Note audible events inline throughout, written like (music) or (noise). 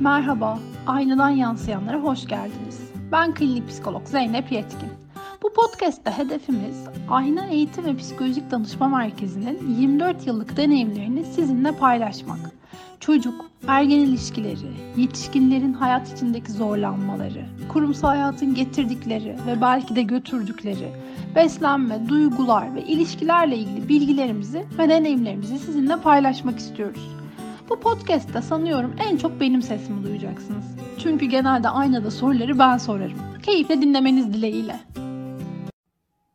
Merhaba, aynadan yansıyanlara hoş geldiniz. Ben klinik psikolog Zeynep Yetkin. Bu podcast'te hedefimiz Ayna Eğitim ve Psikolojik Danışma Merkezi'nin 24 yıllık deneyimlerini sizinle paylaşmak. Çocuk, ergen ilişkileri, yetişkinlerin hayat içindeki zorlanmaları, kurumsal hayatın getirdikleri ve belki de götürdükleri, beslenme, duygular ve ilişkilerle ilgili bilgilerimizi ve deneyimlerimizi sizinle paylaşmak istiyoruz. Bu podcast'te sanıyorum en çok benim sesimi duyacaksınız. Çünkü genelde aynada soruları ben sorarım. Keyifle dinlemeniz dileğiyle.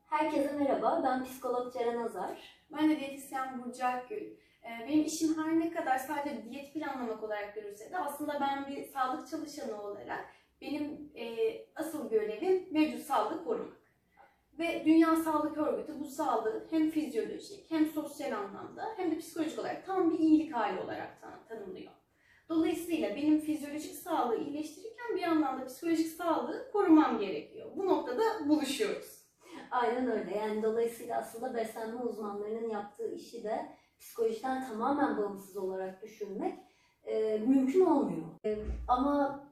Herkese merhaba, ben psikolog Ceren Azar. Ben de diyetisyen Burcu Akgül. Ee, Benim işim her ne kadar sadece diyet planlamak olarak görülse de aslında ben bir sağlık çalışanı olarak benim e, asıl görevim mevcut sağlığı korumak. Ve Dünya Sağlık Örgütü bu sağlığı hem fizyolojik hem sosyal anlamda hem de psikolojik olarak tam bir iyilik hali olarak tan- tanımlıyor. Dolayısıyla benim fizyolojik sağlığı iyileştirirken bir yandan da psikolojik sağlığı korumam gerekiyor. Bu noktada buluşuyoruz. Aynen öyle. Yani dolayısıyla aslında beslenme uzmanlarının yaptığı işi de psikolojiden tamamen bağımsız olarak düşünmek e, mümkün olmuyor. E, ama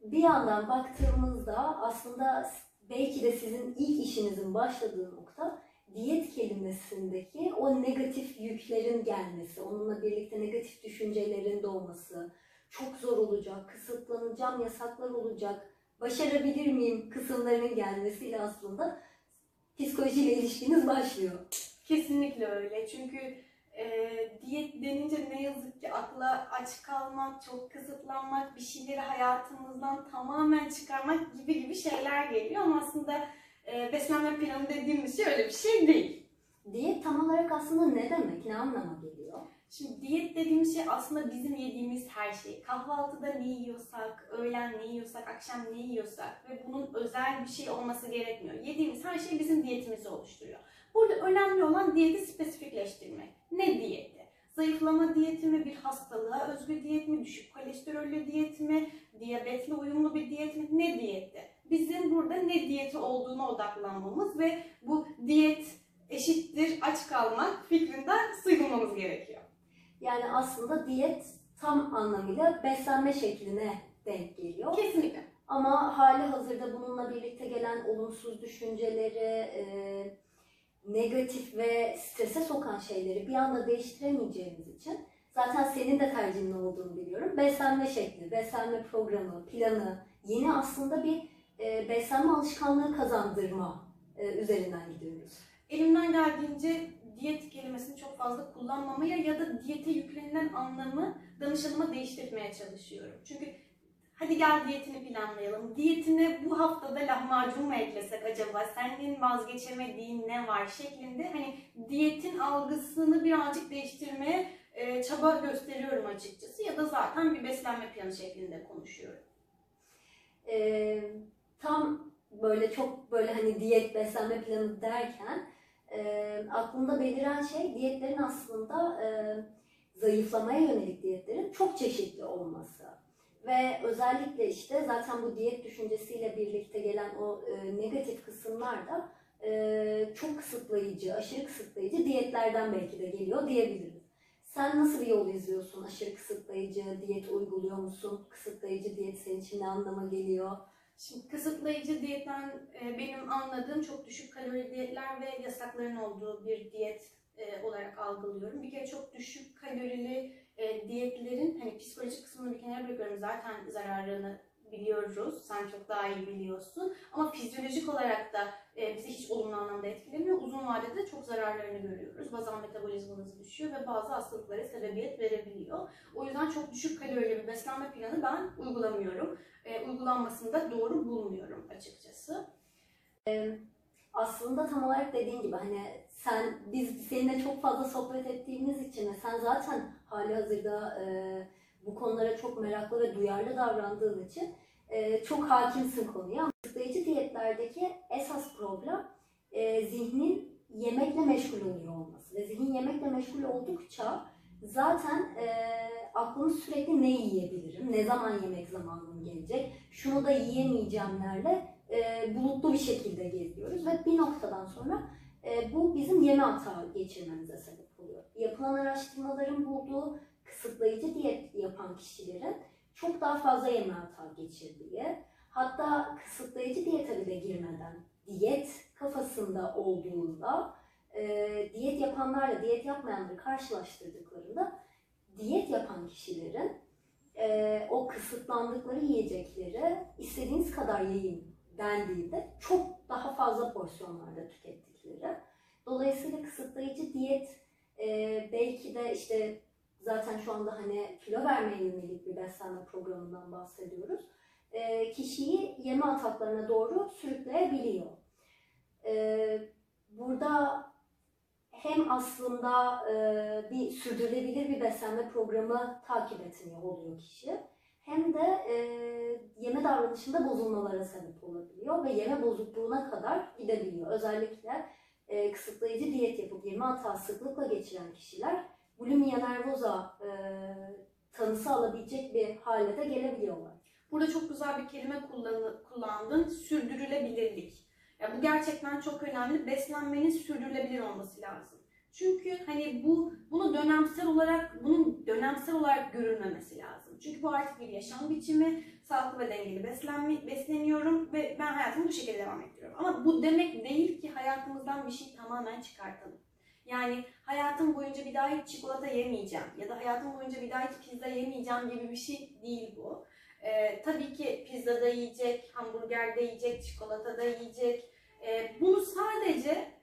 bir yandan baktığımızda aslında belki de sizin ilk işinizin başladığı nokta diyet kelimesindeki o negatif yüklerin gelmesi, onunla birlikte negatif düşüncelerin doğması, çok zor olacak, kısıtlanacağım, yasaklar olacak, başarabilir miyim kısımlarının gelmesiyle aslında psikolojiyle ilişkiniz başlıyor. Kesinlikle öyle. Çünkü e, diyet denince ne yazık ki akla aç kalmak, çok kısıtlanmak, bir şeyleri hayatımızdan tamamen çıkarmak gibi gibi şeyler geliyor. Ama aslında e, beslenme planı dediğimiz şey öyle bir şey değil. Diyet tam olarak aslında ne demek, ne anlama geliyor? Şimdi diyet dediğimiz şey aslında bizim yediğimiz her şey. Kahvaltıda ne yiyorsak, öğlen ne yiyorsak, akşam ne yiyorsak ve bunun özel bir şey olması gerekmiyor. Yediğimiz her şey bizim diyetimizi oluşturuyor. Burada önemli olan diyeti spesifikleştirmek. Ne diyeti? Zayıflama diyeti mi, bir hastalığa özgü diyet mi, düşük kolesterollü diyet mi, diyabetle uyumlu bir diyet mi, ne diyeti? Bizim burada ne diyeti olduğuna odaklanmamız ve bu diyet eşittir aç kalmak fikrinden sıyrılmamız gerekiyor. Yani aslında diyet tam anlamıyla beslenme şekline denk geliyor. Kesinlikle. Ama hali hazırda bununla birlikte gelen olumsuz düşünceleri, e, negatif ve strese sokan şeyleri bir anda değiştiremeyeceğimiz için zaten senin de tercihin olduğunu biliyorum. Beslenme şekli, beslenme programı, planı, yeni aslında bir e, beslenme alışkanlığı kazandırma e, üzerinden gidiyoruz. Elimden geldiğince diyet kelimesini çok fazla kullanmamaya ya da diyete yüklenilen anlamı danışanıma değiştirmeye çalışıyorum. Çünkü hadi gel diyetini planlayalım. Diyetine bu haftada lahmacun mu eklesek acaba? Senin vazgeçemediğin ne var şeklinde hani diyetin algısını birazcık değiştirmeye e, çaba gösteriyorum açıkçası ya da zaten bir beslenme planı şeklinde konuşuyorum. e, tam böyle çok böyle hani diyet beslenme planı derken e, aklımda beliren şey diyetlerin aslında e, zayıflamaya yönelik diyetlerin çok çeşitli olması. Ve özellikle işte zaten bu diyet düşüncesiyle birlikte gelen o e, negatif kısımlar da e, çok kısıtlayıcı, aşırı kısıtlayıcı diyetlerden belki de geliyor diyebiliriz. Sen nasıl bir yol izliyorsun? Aşırı kısıtlayıcı diyet uyguluyor musun? Kısıtlayıcı diyet senin için ne anlama geliyor? Şimdi kısıtlayıcı diyetten e, benim anladığım çok düşük kalori diyetler ve yasakların olduğu bir diyet e, olarak algılıyorum. Bir kere çok düşük kalorili e, diyetlerin hani psikolojik kısmını bir kenara bırakıyorum. Zaten zararını biliyoruz. Sen çok daha iyi biliyorsun. Ama fizyolojik olarak da e, bizi hiç olumlu anlamda etkilemiyor. Uzun vadede çok zararlarını görüyoruz. Bazal metabolizmanız düşüyor ve bazı hastalıklara sebebiyet verebiliyor. O yüzden çok düşük kalorili bir beslenme planı ben uygulamıyorum e, uygulanmasını da doğru bulmuyorum açıkçası. Aslında tam olarak dediğin gibi hani sen biz seninle çok fazla sohbet ettiğimiz için sen zaten hali hazırda e, bu konulara çok meraklı ve duyarlı davrandığın için e, çok hakimsin konuya. Kısıtlayıcı diyetlerdeki esas problem e, zihnin yemekle meşgul oluyor olması ve zihin yemekle meşgul oldukça zaten e, aklımız sürekli ne yiyebilirim, ne zaman yemek zamanım gelecek, şunu da yiyemeyeceğimlerle e, bulutlu bir şekilde geziyoruz ve bir noktadan sonra e, bu bizim yeme hata geçirmemize sebep oluyor. Yapılan araştırmaların bulduğu kısıtlayıcı diyet yapan kişilerin çok daha fazla yeme hata geçirdiği, hatta kısıtlayıcı diyete bile girmeden diyet kafasında olduğunda e, diyet yapanlarla diyet yapmayanları karşılaştırdıklarında diyet yapan kişilerin e, o kısıtlandıkları yiyecekleri istediğiniz kadar yiyin dendiğinde çok daha fazla porsiyonlarda tükettikleri. Dolayısıyla kısıtlayıcı diyet e, belki de işte zaten şu anda hani kilo vermeye yönelik bir beslenme programından bahsediyoruz. E, kişiyi yeme ataklarına doğru sürükleyebiliyor. E, burada hem aslında e, bir sürdürülebilir bir beslenme programı takip etmiyor oluyor kişi. Hem de e, yeme davranışında bozulmalara sebep olabiliyor ve yeme bozukluğuna kadar gidebiliyor. Özellikle e, kısıtlayıcı diyet yapıp yeme hatası sıklıkla geçiren kişiler bulimia nervosa e, tanısı alabilecek bir hale de gelebiliyorlar. Burada çok güzel bir kelime kullandın. Sürdürülebilirlik. Ya bu gerçekten çok önemli. Beslenmenin sürdürülebilir olması lazım. Çünkü hani bu bunu dönemsel olarak bunun dönemsel olarak görülmemesi lazım. Çünkü bu artık bir yaşam biçimi. Sağlıklı ve dengeli beslenme, besleniyorum ve ben hayatımı bu şekilde devam ettiriyorum. Ama bu demek değil ki hayatımızdan bir şey tamamen çıkartalım. Yani hayatım boyunca bir daha hiç çikolata yemeyeceğim ya da hayatım boyunca bir daha hiç pizza yemeyeceğim gibi bir şey değil bu. Ee, tabii ki pizza da yiyecek, hamburger de yiyecek, çikolata da yiyecek. Ee, bunu sadece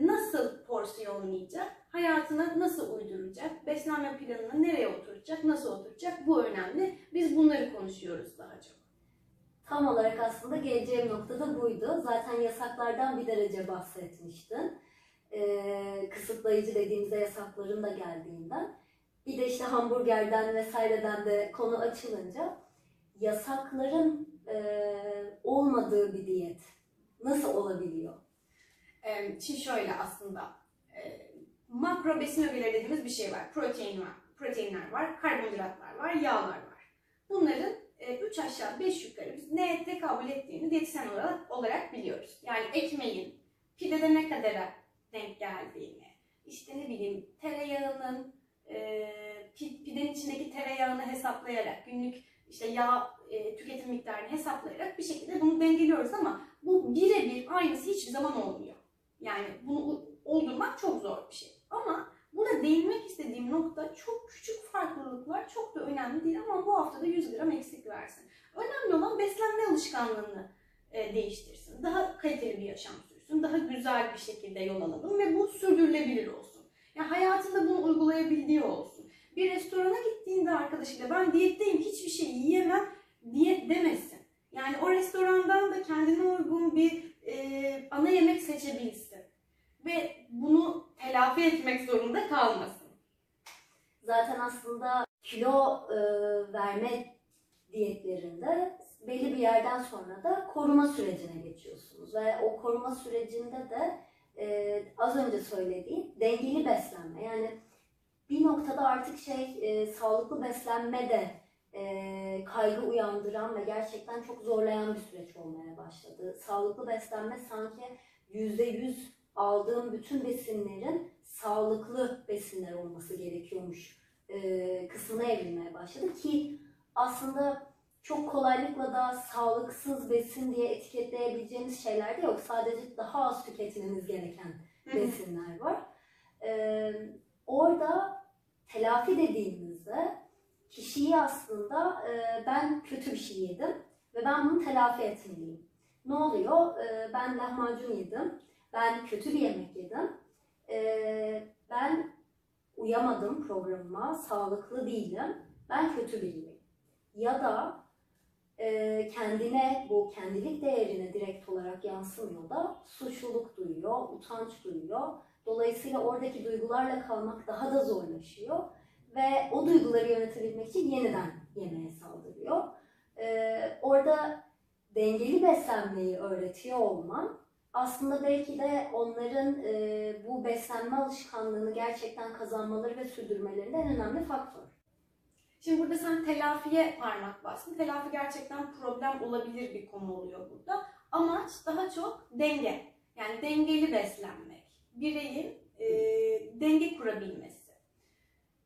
nasıl porsiyonlayacak, hayatına nasıl uyduracak, beslenme planını nereye oturacak, nasıl oturacak bu önemli. Biz bunları konuşuyoruz daha çok. Tam olarak aslında geleceğim nokta da buydu. Zaten yasaklardan bir derece bahsetmiştin. Ee, kısıtlayıcı dediğimizde yasakların da geldiğinden. Bir de işte hamburgerden vesaireden de konu açılınca yasakların e, olmadığı bir diyet nasıl olabiliyor? Şimdi şöyle aslında e, makro besin ögeleri dediğimiz bir şey var. Protein var, proteinler var, karbonhidratlar var, yağlar var. Bunların 3 aşağı 5 yukarı biz neye tekabül ettiğini diyetisyen olarak, olarak biliyoruz. Yani ekmeğin pidede ne kadara denk geldiğini, işte ne bileyim tereyağının e, pi- pidenin içindeki tereyağını hesaplayarak günlük işte yağ e, tüketim miktarını hesaplayarak bir şekilde bunu dengeliyoruz ama bu birebir aynısı hiçbir zaman olmuyor. Yani bunu oldurmak çok zor bir şey. Ama burada değinmek istediğim nokta çok küçük farklılıklar çok da önemli değil ama bu haftada 100 gram eksik versin. Önemli olan beslenme alışkanlığını e, değiştirsin. Daha kaliteli bir yaşam sürsün. Daha güzel bir şekilde yol alalım ve bu sürdürülebilir olsun. Yani hayatında bunu uygulayabildiği olsun. Bir restorana gittiğinde arkadaşıyla ben diyetteyim hiçbir şey yiyemem diyet demesin. Yani o restorandan da kendine uygun bir e, ana yemek seçebilsin. Ve telafi etmek zorunda kalmasın. Zaten aslında kilo e, verme diyetlerinde belli bir yerden sonra da koruma sürecine geçiyorsunuz. Ve o koruma sürecinde de e, az önce söylediğim dengeli beslenme. Yani bir noktada artık şey e, sağlıklı beslenme de e, kaygı uyandıran ve gerçekten çok zorlayan bir süreç olmaya başladı. Sağlıklı beslenme sanki yüzde yüz aldığım bütün besinlerin sağlıklı besinler olması gerekiyormuş e, kısmına evrilmeye başladı ki aslında çok kolaylıkla da sağlıksız besin diye etiketleyebileceğimiz şeyler de yok. Sadece daha az tüketmemiz gereken besinler var. Ee, orada telafi dediğimizde kişiyi aslında e, ben kötü bir şey yedim ve ben bunu telafi etmeliyim. Ne oluyor? Ee, ben lahmacun yedim, ben kötü bir yemek yedim, Ee, ben uyamadım programıma, sağlıklı değilim, ben kötü biriyim. Ya da e, kendine, bu kendilik değerine direkt olarak yansımıyor da suçluluk duyuyor, utanç duyuyor. Dolayısıyla oradaki duygularla kalmak daha da zorlaşıyor ve o duyguları yönetebilmek için yeniden yemeğe saldırıyor. Ee, orada dengeli beslenmeyi öğretiyor olman aslında belki de onların e, bu beslenme alışkanlığını gerçekten kazanmaları ve sürdürmelerinde en önemli faktör. Şimdi burada sen telafiye parmak bastın. Telafi gerçekten problem olabilir bir konu oluyor burada. Amaç daha çok denge. Yani dengeli beslenmek. Bireyin e, denge kurabilmesi.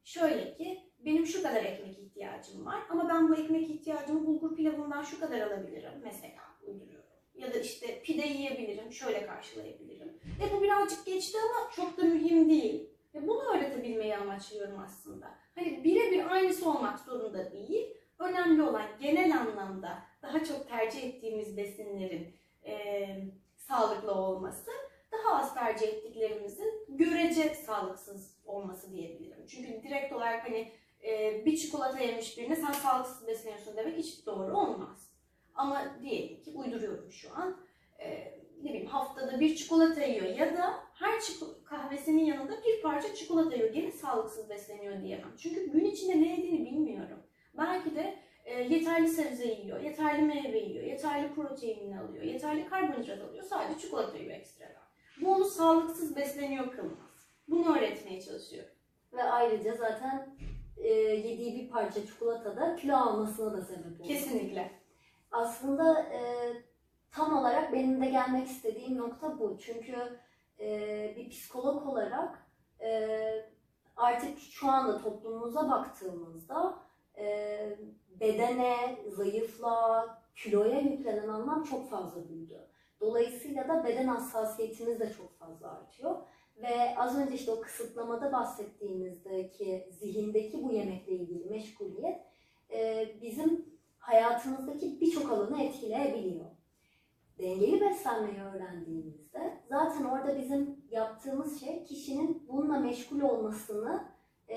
Şöyle ki benim şu kadar ekmek ihtiyacım var ama ben bu ekmek ihtiyacımı bulgur pilavından şu kadar alabilirim mesela uyduruyorum. Ya da işte pide yiyebilirim, şöyle karşılayabilirim. E bu birazcık geçti ama çok da mühim değil. Ve bunu öğretebilmeyi amaçlıyorum aslında. Hani birebir aynısı olmak zorunda değil. Önemli olan genel anlamda daha çok tercih ettiğimiz besinlerin eee, sağlıklı olması, daha az tercih ettiklerimizin görece sağlıksız olması diyebilirim. Çünkü direkt olarak hani e, bir çikolata yemiş birine sen sağlıksız besleniyorsun demek hiç doğru olmaz. Ama diyelim ki uyduruyorum şu an. E, ne bileyim haftada bir çikolata yiyor ya da her kahvesinin yanında bir parça çikolata yiyor. Gene sağlıksız besleniyor diyemem. Çünkü gün içinde ne yediğini bilmiyorum. Belki de e, yeterli sebze yiyor, yeterli meyve yiyor, yeterli proteinini alıyor, yeterli karbonhidrat alıyor. Sadece çikolata yiyor ekstradan. Bu onu sağlıksız besleniyor kılmaz. Bunu öğretmeye çalışıyorum. Ve ayrıca zaten e, yediği bir parça çikolatada kilo almasına da sebep oluyor. Kesinlikle. Aslında e, tam olarak benim de gelmek istediğim nokta bu. Çünkü e, bir psikolog olarak e, artık şu anda toplumumuza baktığımızda e, bedene, zayıflığa, kiloya yüklenen anlam çok fazla büyüdü. Dolayısıyla da beden hassasiyetimiz de çok fazla artıyor. Ve az önce işte o kısıtlamada bahsettiğimizdeki zihindeki bu yemekle ilgili meşguliyet e, bizim hayatımızdaki birçok alanı etkileyebiliyor. Dengeli beslenmeyi öğrendiğimizde zaten orada bizim yaptığımız şey kişinin bununla meşgul olmasını e,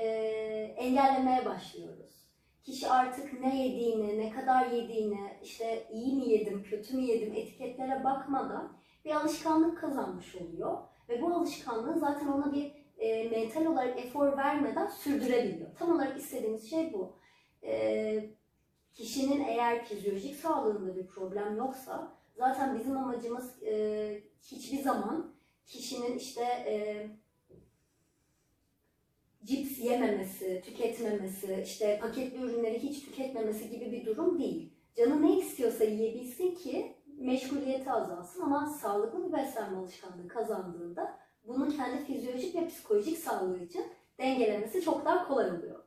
engellemeye başlıyoruz. Kişi artık ne yediğini, ne kadar yediğini, işte iyi mi yedim, kötü mü yedim etiketlere bakmadan bir alışkanlık kazanmış oluyor. Ve bu alışkanlığı zaten ona bir e, mental olarak efor vermeden sürdürebiliyor. Tam olarak istediğimiz şey bu. E, kişinin eğer fizyolojik sağlığında bir problem yoksa zaten bizim amacımız e, hiçbir zaman kişinin işte e, cips yememesi, tüketmemesi, işte paketli ürünleri hiç tüketmemesi gibi bir durum değil. Canı ne istiyorsa yiyebilsin ki meşguliyeti azalsın ama sağlıklı bir beslenme alışkanlığı kazandığında bunu kendi fizyolojik ve psikolojik sağlığı için dengelemesi çok daha kolay oluyor.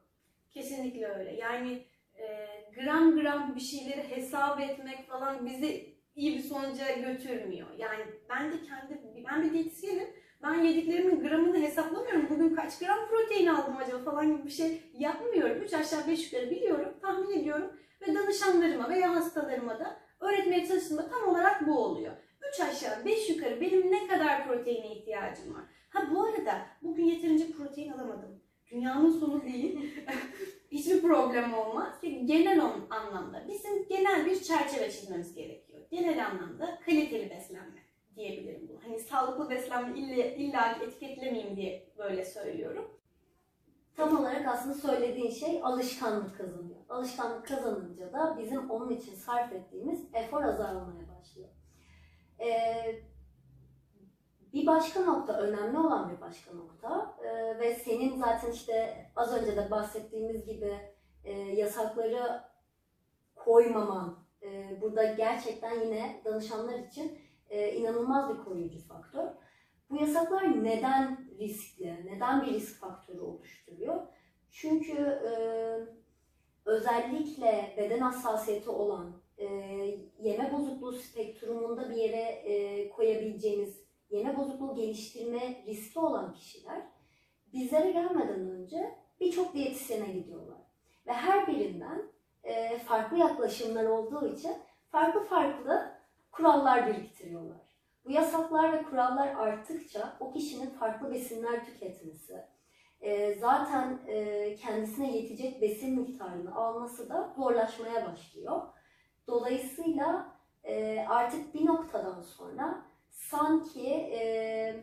Kesinlikle öyle. Yani gram gram bir şeyleri hesap etmek falan bizi iyi bir sonuca götürmüyor. Yani ben de kendi, ben bir diyetisyenim. Ben yediklerimin gramını hesaplamıyorum. Bugün kaç gram protein aldım acaba falan gibi bir şey yapmıyorum. Üç aşağı beş yukarı biliyorum, tahmin ediyorum. Ve danışanlarıma veya hastalarıma da öğretmeye çalıştığımda tam olarak bu oluyor. Üç aşağı beş yukarı benim ne kadar proteine ihtiyacım var. Ha bu arada bugün yeterince protein alamadım. Dünyanın sonu değil. (laughs) Hiçbir problem olmaz. Genel on- anlamda bizim genel bir çerçeve çizmemiz gerekiyor. Genel anlamda kaliteli beslenme diyebilirim bunu. Hani sağlıklı beslenme illa, illa etiketlemeyeyim diye böyle söylüyorum. Tam olarak aslında söylediğin şey alışkanlık kazanıyor. Alışkanlık kazanınca da bizim onun için sarf ettiğimiz efor azalmaya başlıyor. Ee, bir başka nokta, önemli olan bir başka nokta ee, ve senin zaten işte az önce de bahsettiğimiz gibi e, yasakları koymaman e, burada gerçekten yine danışanlar için e, inanılmaz bir koruyucu faktör. Bu yasaklar neden riskli, neden bir risk faktörü oluşturuyor? Çünkü e, özellikle beden hassasiyeti olan, e, yeme bozukluğu spektrumunda bir yere e, koyabileceğiniz yeme bozukluğu geliştirme riski olan kişiler bizlere gelmeden önce birçok diyetisyene gidiyorlar. Ve her birinden e, farklı yaklaşımlar olduğu için farklı farklı kurallar biriktiriyorlar. Bu yasaklar ve kurallar arttıkça o kişinin farklı besinler tüketmesi, e, zaten e, kendisine yetecek besin miktarını alması da zorlaşmaya başlıyor. Dolayısıyla e, artık bir noktadan sonra sanki e,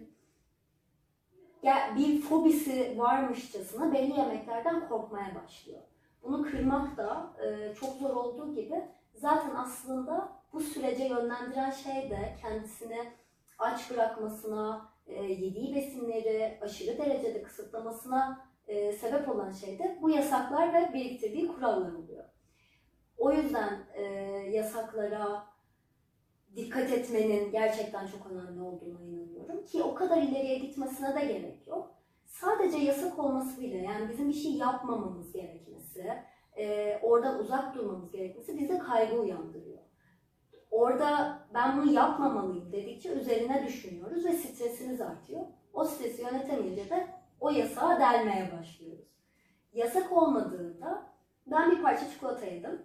bir fobisi varmışçasına belli yemeklerden korkmaya başlıyor. Bunu kırmak da e, çok zor olduğu gibi zaten aslında bu sürece yönlendiren şey de kendisini aç bırakmasına, e, yediği besinleri aşırı derecede kısıtlamasına e, sebep olan şey de bu yasaklar ve biriktirdiği kurallar oluyor. O yüzden e, yasaklara dikkat etmenin gerçekten çok önemli olduğuna inanıyorum ki o kadar ileriye gitmesine de gerek yok. sadece yasak olması bile yani bizim bir şey yapmamamız gerekmesi, e, oradan uzak durmamız gerekmesi bize kaygı uyandırıyor. Orada ben bunu yapmamalıyım dedikçe üzerine düşünüyoruz ve stresimiz artıyor. O stresi yönetemeyince de o yasağa delmeye başlıyoruz. Yasak olmadığında ben bir parça çikolata yedim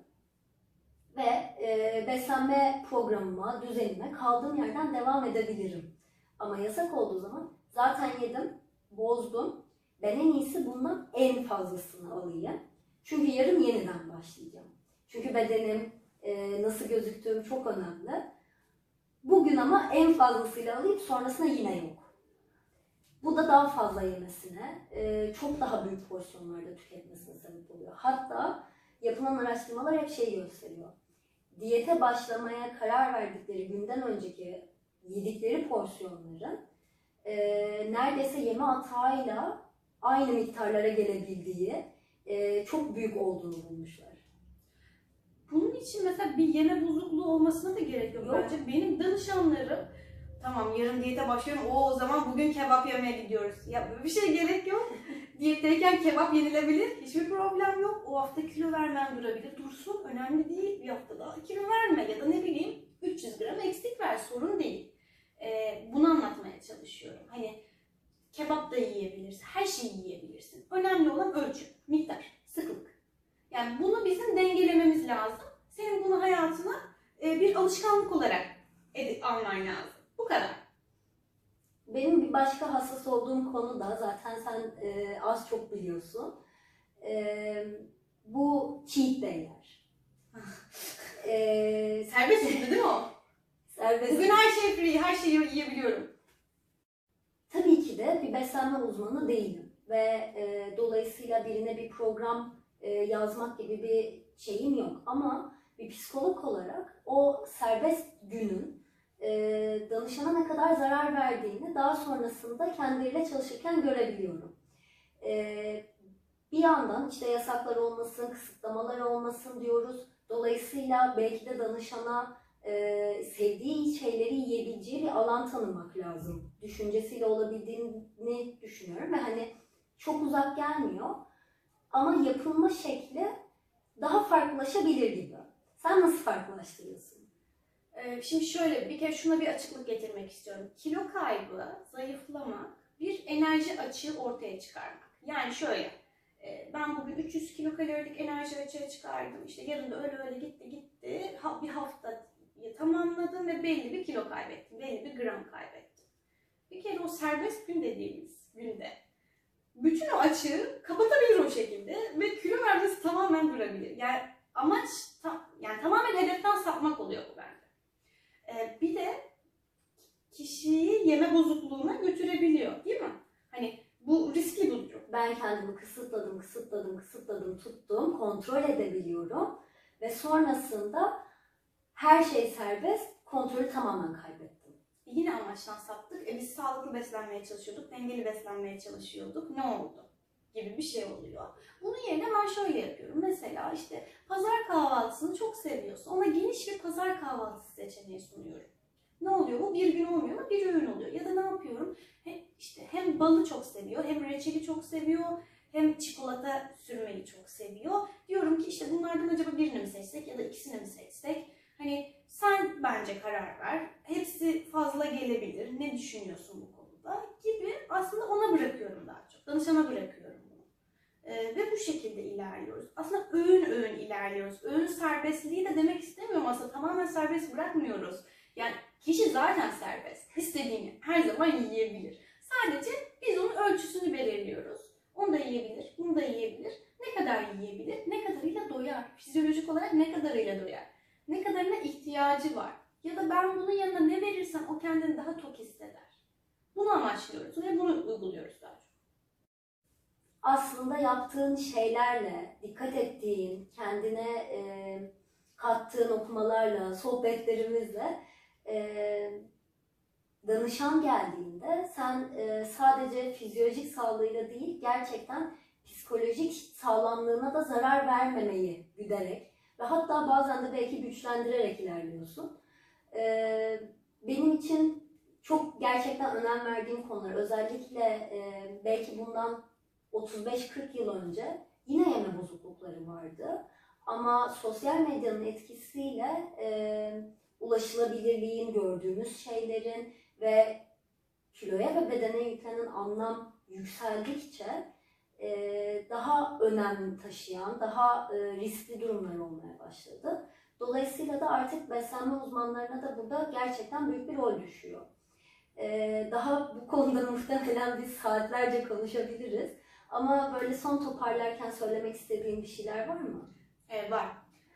ve e, beslenme programıma, düzenime kaldığım yerden devam edebilirim. Ama yasak olduğu zaman zaten yedim, bozdum. Ben en iyisi bundan en fazlasını alayım. Çünkü yarın yeniden başlayacağım. Çünkü bedenim, e, nasıl gözüktüğüm çok önemli. Bugün ama en fazlasıyla alayım, sonrasında yine yok. Bu da daha fazla yemesine, e, çok daha büyük porsiyonlarda tüketmesine sebep oluyor. Hatta yapılan araştırmalar hep şey gösteriyor. Diyete başlamaya karar verdikleri günden önceki yedikleri porsiyonların e, neredeyse yeme hatağıyla aynı miktarlara gelebildiği e, çok büyük olduğunu bulmuşlar. Bunun için mesela bir yeme bozukluğu olmasına da gerek yok, Yok. bence. Benim danışanlarım tamam yarın diyete başlıyorum. O o zaman bugün kebap yemeye gidiyoruz. Ya bir şey gerek yok. Diyetteyken kebap yenilebilir. Hiçbir problem yok. O hafta kilo vermen durabilir. Dursun önemli değil. Bir hafta daha kilo verme ya da ne bileyim 300 gram eksik ver sorun değil. Ee, bunu anlatmaya çalışıyorum. Hani kebap da yiyebilirsin. Her şeyi yiyebilirsin. Önemli olan ölçü, miktar, sıklık. Yani bunu bizim dengelememiz lazım. Senin bunu hayatına e, bir alışkanlık olarak edip alman lazım. Kadar. Benim bir başka hassas olduğum konu da zaten sen e, az çok biliyorsun. E, bu cheat day'ler. (laughs) e, Serbest değil mi o? serbest. Bugün her şey free, her şeyi yiyebiliyorum. Tabii ki de bir beslenme uzmanı değilim ve e, dolayısıyla birine bir program e, yazmak gibi bir şeyim yok. Ama bir psikolog olarak o serbest günün e, danışana ne kadar zarar verdiğini daha sonrasında kendileriyle çalışırken görebiliyorum. E, bir yandan işte yasaklar olmasın, kısıtlamalar olmasın diyoruz. Dolayısıyla belki de danışana e, sevdiği şeyleri yiyebileceği bir alan tanımak lazım. Düşüncesiyle olabildiğini düşünüyorum ve hani çok uzak gelmiyor. Ama yapılma şekli daha farklılaşabilir gibi. Sen nasıl farklılaştırıyorsun? Ee, şimdi şöyle bir kere şuna bir açıklık getirmek istiyorum. Kilo kaybı, zayıflamak bir enerji açığı ortaya çıkarmak. Yani şöyle, e, ben bugün 300 kilokalorik enerji açığı çıkardım. İşte yarın da öyle öyle gitti gitti. Bir hafta tamamladım ve belli bir kilo kaybettim. Belli bir gram kaybettim. Bir kere o serbest gün dediğimiz günde bütün o açığı kapatabilir o şekilde ve kilo vermesi tamamen durabilir. Yani amaç ta- yani tamamen hedeften sapmak oluyor bu bence. Ee, bir de kişiyi yeme bozukluğuna götürebiliyor değil mi? Hani bu riskli bir durum. Ben kendimi kısıtladım, kısıtladım, kıstladım, tuttum, kontrol edebiliyorum ve sonrasında her şey serbest, kontrolü tamamen kaybettim. Yine amaçtan saptık. E biz sağlıklı beslenmeye çalışıyorduk, dengeli beslenmeye çalışıyorduk. Ne oldu? Gibi bir şey oluyor. Bunun yerine ben şöyle yapıyorum. Mesela işte pazar kahvaltısını çok seviyorsun. Ona geniş bir pazar kahvaltısı seçeneği sunuyorum. Ne oluyor bu? Bir gün olmuyor ama bir öğün oluyor. Ya da ne yapıyorum? Hem, işte hem balı çok seviyor, hem reçeli çok seviyor, hem çikolata sürmeyi çok seviyor. Diyorum ki işte bunlardan acaba birini mi seçsek ya da ikisini mi seçsek? Hani sen bence karar ver. Hepsi fazla gelebilir. Ne düşünüyorsun bu konuda? Gibi aslında ona bırakıyorum daha çok. Danışana bırakıyorum. Ee, ve bu şekilde ilerliyoruz. Aslında öğün öğün ilerliyoruz. Öğün serbestliği de demek istemiyorum aslında. Tamamen serbest bırakmıyoruz. Yani kişi zaten serbest. İstediğini her zaman yiyebilir. Sadece biz onun ölçüsünü belirliyoruz. Onu da yiyebilir, bunu da yiyebilir. Ne kadar yiyebilir, ne kadarıyla doyar. Fizyolojik olarak ne kadarıyla doyar. Ne kadarına ihtiyacı var. Ya da ben bunun yanına ne verirsem o kendini daha tok hisseder. Bunu amaçlıyoruz ve bunu uyguluyoruz çok. Aslında yaptığın şeylerle, dikkat ettiğin, kendine e, kattığın okumalarla, sohbetlerimizle e, danışan geldiğinde sen e, sadece fizyolojik sağlığıyla değil, gerçekten psikolojik sağlamlığına da zarar vermemeyi güderek ve hatta bazen de belki güçlendirerek ilerliyorsun. E, benim için çok gerçekten önem verdiğim konular. Özellikle e, belki bundan 35-40 yıl önce yine yeme bozuklukları vardı. Ama sosyal medyanın etkisiyle e, ulaşılabilirliğin, gördüğümüz şeylerin ve kiloya ve bedene yüklenen anlam yükseldikçe e, daha önem taşıyan, daha e, riskli durumlar olmaya başladı. Dolayısıyla da artık beslenme uzmanlarına da burada gerçekten büyük bir rol düşüyor. E, daha bu konuda (laughs) muhtemelen biz saatlerce konuşabiliriz. Ama böyle son toparlarken söylemek istediğim bir şeyler var mı? E, var.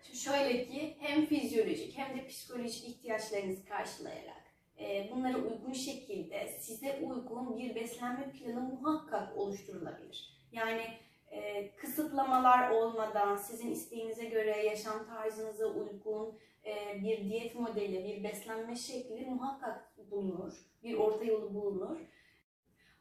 Şimdi şöyle ki hem fizyolojik hem de psikolojik ihtiyaçlarınızı karşılayarak e, bunlara uygun şekilde size uygun bir beslenme planı muhakkak oluşturulabilir. Yani e, kısıtlamalar olmadan sizin isteğinize göre yaşam tarzınıza uygun e, bir diyet modeli, bir beslenme şekli muhakkak bulunur. Bir orta yolu bulunur.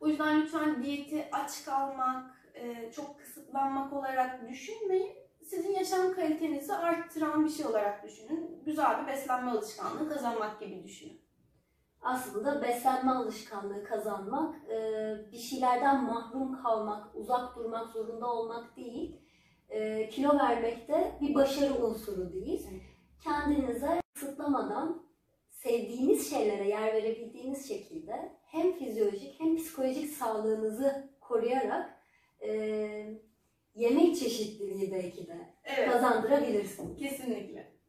O yüzden lütfen diyeti aç kalmak, e, çok kısıtlanmak olarak düşünmeyin sizin yaşam kalitenizi arttıran bir şey olarak düşünün. Güzel bir beslenme alışkanlığı kazanmak gibi düşünün. aslında beslenme alışkanlığı kazanmak, e, bir şeylerden mahrum kalmak, uzak durmak zorunda olmak değil, e, kilo vermek de bir başarı unsuru değil. Kendinize kısıtlamadan sevdiğiniz şeylere yer verebildiğiniz şekilde hem fizyolojik hem psikolojik sağlığınızı koruyarak e, yemek çeşitliliği belki de Evet, kazandırabilirsiniz. kesinlikle.